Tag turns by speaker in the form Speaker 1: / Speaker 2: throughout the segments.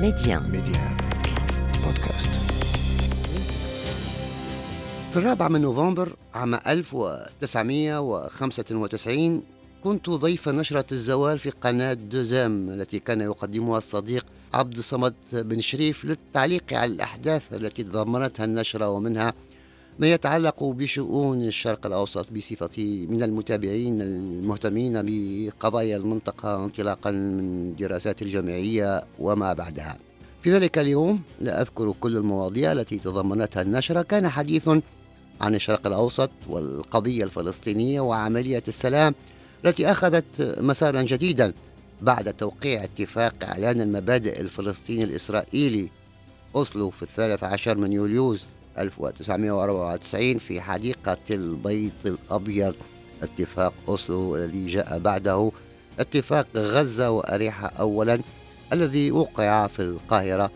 Speaker 1: Medi1
Speaker 2: Medi1 بودكاست
Speaker 3: في الرابع من نوفمبر عام 1995 كنت ضيف نشرة الزوال في قناة دوزيم التي كان يقدمها الصديق عبد الصمد بن شريف للتعليق على الأحداث التي تضمنتها النشرة ومنها ما يتعلق بشؤون الشرق الأوسط بصفتي من المتابعين المهتمين بقضايا المنطقة انطلاقا من دراسات الجامعية وما بعدها. في ذلك اليوم لا أذكر كل المواضيع التي تضمنتها النشرة. كان حديث عن الشرق الأوسط والقضية الفلسطينية وعملية السلام التي أخذت مسارا جديدا بعد توقيع اتفاق إعلان المبادئ الفلسطيني الإسرائيلي أوسلو في الثالث عشر من يوليوز. 1994 في حديقة البيت الأبيض. اتفاق أوسلو الذي جاء بعده. اتفاق غزة وأريحة أولا الذي وقع في القاهرة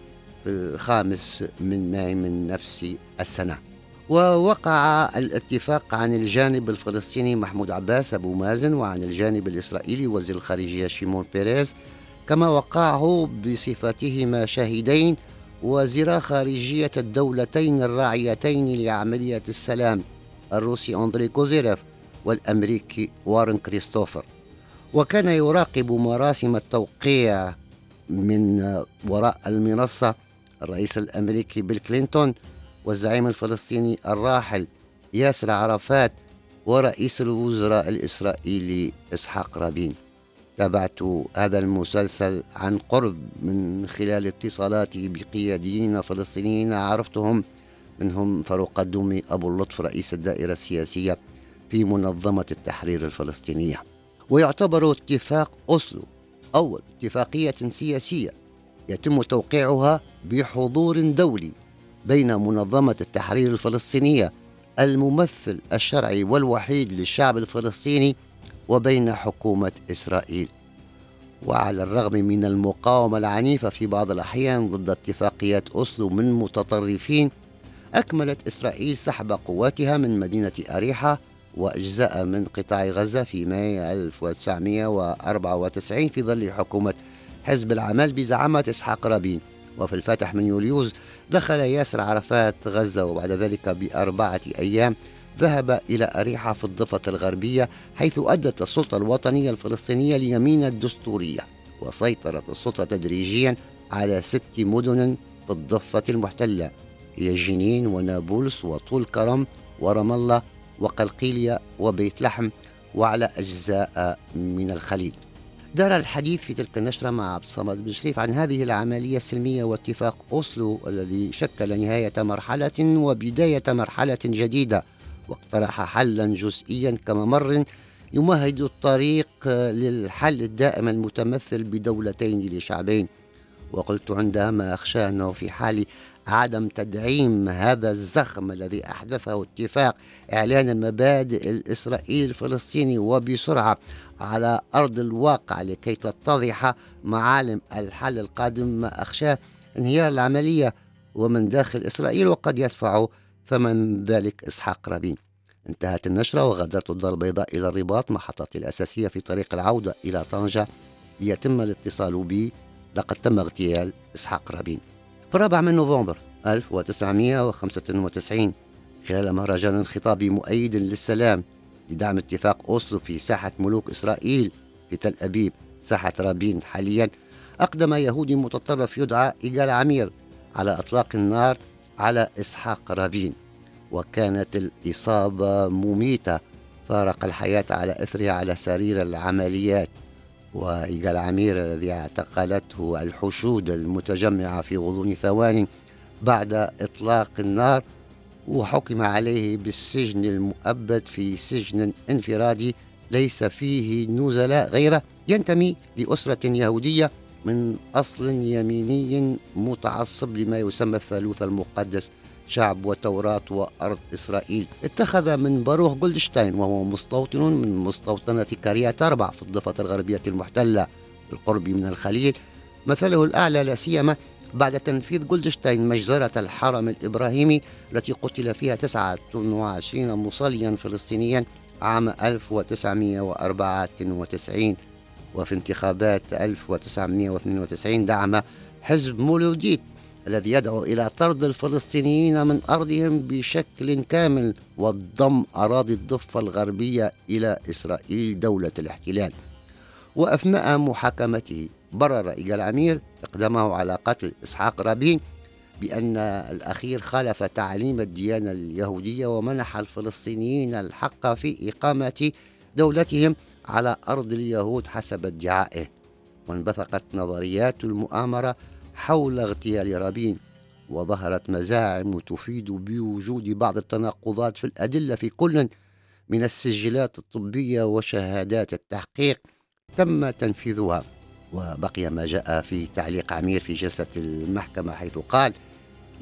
Speaker 3: في الخامس من ماي من نفس السنة. ووقع الاتفاق عن الجانب الفلسطيني محمود عباس أبو مازن وعن الجانب الإسرائيلي وزير الخارجية شيمون بيريز كما وقعه بصفتهما شاهدين وزيرا خارجية الدولتين الراعيتين لعملية السلام الروسي أندري كوزيريف والأمريكي وارن كريستوفر. وكان يراقب مراسم التوقيع من وراء المنصة الرئيس الأمريكي بيل كلينتون والزعيم الفلسطيني الراحل ياسر عرفات ورئيس الوزراء الإسرائيلي إسحاق رابين. تابعت هذا المسلسل عن قرب من خلال اتصالاتي بقياديين فلسطينيين عرفتهم منهم فاروق الدومي أبو اللطف رئيس الدائرة السياسية في منظمة التحرير الفلسطينية. ويعتبر اتفاق أوسلو أول اتفاقية سياسية يتم توقيعها بحضور دولي بين منظمة التحرير الفلسطينية الممثل الشرعي والوحيد للشعب الفلسطيني وبين حكومة إسرائيل. وعلى الرغم من المقاومة العنيفة في بعض الأحيان ضد اتفاقيات أوسلو من متطرفين أكملت إسرائيل سحب قواتها من مدينة أريحة وأجزاء من قطاع غزة في ماي 1994 في ظل حكومة حزب العمل بزعامة إسحاق رابين. وفي الفاتح من يوليوز دخل ياسر عرفات غزة وبعد ذلك بأربعة أيام ذهب إلى أريحة في الضفة الغربية حيث أدت السلطة الوطنية الفلسطينية اليمين الدستورية وسيطرت السلطة تدريجيا على ست مدن في الضفة المحتلة هي جنين ونابلس وطول كرم ورام الله وقلقيلية وبيت لحم وعلى أجزاء من الخليل. دار الحديث في تلك النشرة مع عبد الصمد بن شريف عن هذه العملية السلمية واتفاق أوسلو الذي شكل نهاية مرحلة وبداية مرحلة جديدة. واقترح حلا جزئيا كممر يمهد الطريق للحل الدائم المتمثل بدولتين لشعبين. وقلت عندها ما أخشى أنه في حال عدم تدعيم هذا الزخم الذي أحدثه اتفاق إعلان المبادئ الإسرائيلي الفلسطيني وبسرعة على أرض الواقع لكي تتضح معالم الحل القادم ما أخشاه انهيار العملية. ومن داخل إسرائيل وقد يدفع ثمن ذلك إسحاق رابين انتهت النشرة وغادرت الدار البيضاء إلى الرباط محطتي الأساسية في طريق العودة إلى طنجة. ليتم الاتصال بي لقد تم اغتيال إسحاق رابين في الرابع من نوفمبر 1995 خلال مهرجان خطابي مؤيد للسلام لدعم اتفاق أوسلو في ساحة ملوك إسرائيل في تل أبيب. ساحة رابين حاليا أقدم يهودي متطرف يدعى إيجال عمير على إطلاق النار على إسحاق رابين وكانت الإصابة مميتة فارق الحياة على إثرها على سرير العمليات وإيجال عمير الذي اعتقلته الحشود المتجمعة في غضون ثوان بعد إطلاق النار وحكم عليه بالسجن المؤبد في سجن انفرادي ليس فيه نزلاء غيره ينتمي لأسرة يهودية من أصل يميني متعصب لما يسمى الثالوث المقدس شعب وتوراة وأرض إسرائيل. اتخذ من باروخ جولدشتاين وهو مستوطن من مستوطنة كريات أربع في الضفة الغربية المحتلة بالقرب من الخليل. مثله الأعلى لا سيما بعد تنفيذ جولدشتاين مجزرة الحرم الإبراهيمي التي قتل فيها 29 مصليا فلسطينيا عام 1994 وفي انتخابات 1992 دعم حزب مولوديت الذي يدعو إلى طرد الفلسطينيين من أرضهم بشكل كامل وضم أراضي الضفة الغربية إلى إسرائيل دولة الاحتلال. وأثناء محاكمته برر إيجال عمير إقدامه على قتل إسحاق رابين بأن الأخير خالف تعليم الديانة اليهودية ومنح الفلسطينيين الحق في إقامة دولتهم على أرض اليهود حسب ادعائه وانبثقت نظريات المؤامرة حول اغتيال رابين وظهرت مزاعم تفيد بوجود بعض التناقضات في الأدلة في كل من السجلات الطبية وشهادات التحقيق تم تنفيذها. وبقي ما جاء في تعليق عمير في جلسة المحكمة حيث قال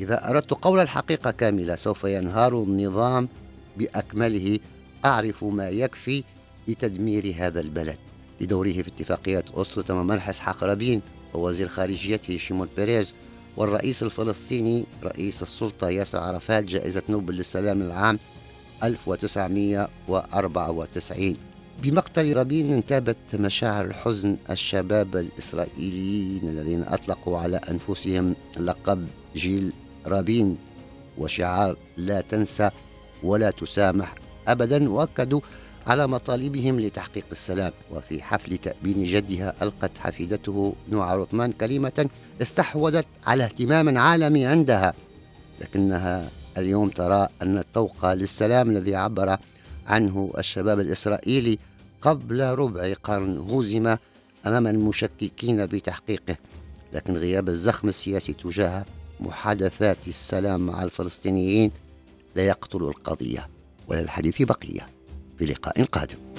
Speaker 3: إذا أردت قول الحقيقة كاملة سوف ينهار النظام بأكمله أعرف ما يكفي لتدمير هذا البلد. بدوره في اتفاقية أوسلو تم منح إسحاق رابين ووزير خارجيته شيمون بيريز والرئيس الفلسطيني رئيس السلطة ياسر عرفات جائزة نوبل للسلام العام 1994 بمقتل رابين انتابت مشاعر الحزن الشباب الإسرائيليين الذين أطلقوا على أنفسهم لقب جيل رابين وشعار لا تنسى ولا تسامح أبدا وأكدوا على مطالبهم لتحقيق السلام وفي حفل تأبين جدها ألقت حفيدته نوع عثمان كلمة استحوذت على اهتمام عالمي عندها. لكنها اليوم ترى أن الطوق للسلام الذي عبر عنه الشباب الإسرائيلي قبل ربع قرن هزم أمام المشككين بتحقيقه. لكن غياب الزخم السياسي تجاه محادثات السلام مع الفلسطينيين لا يقتل القضية وللحديث بقية. في لقاء قادم.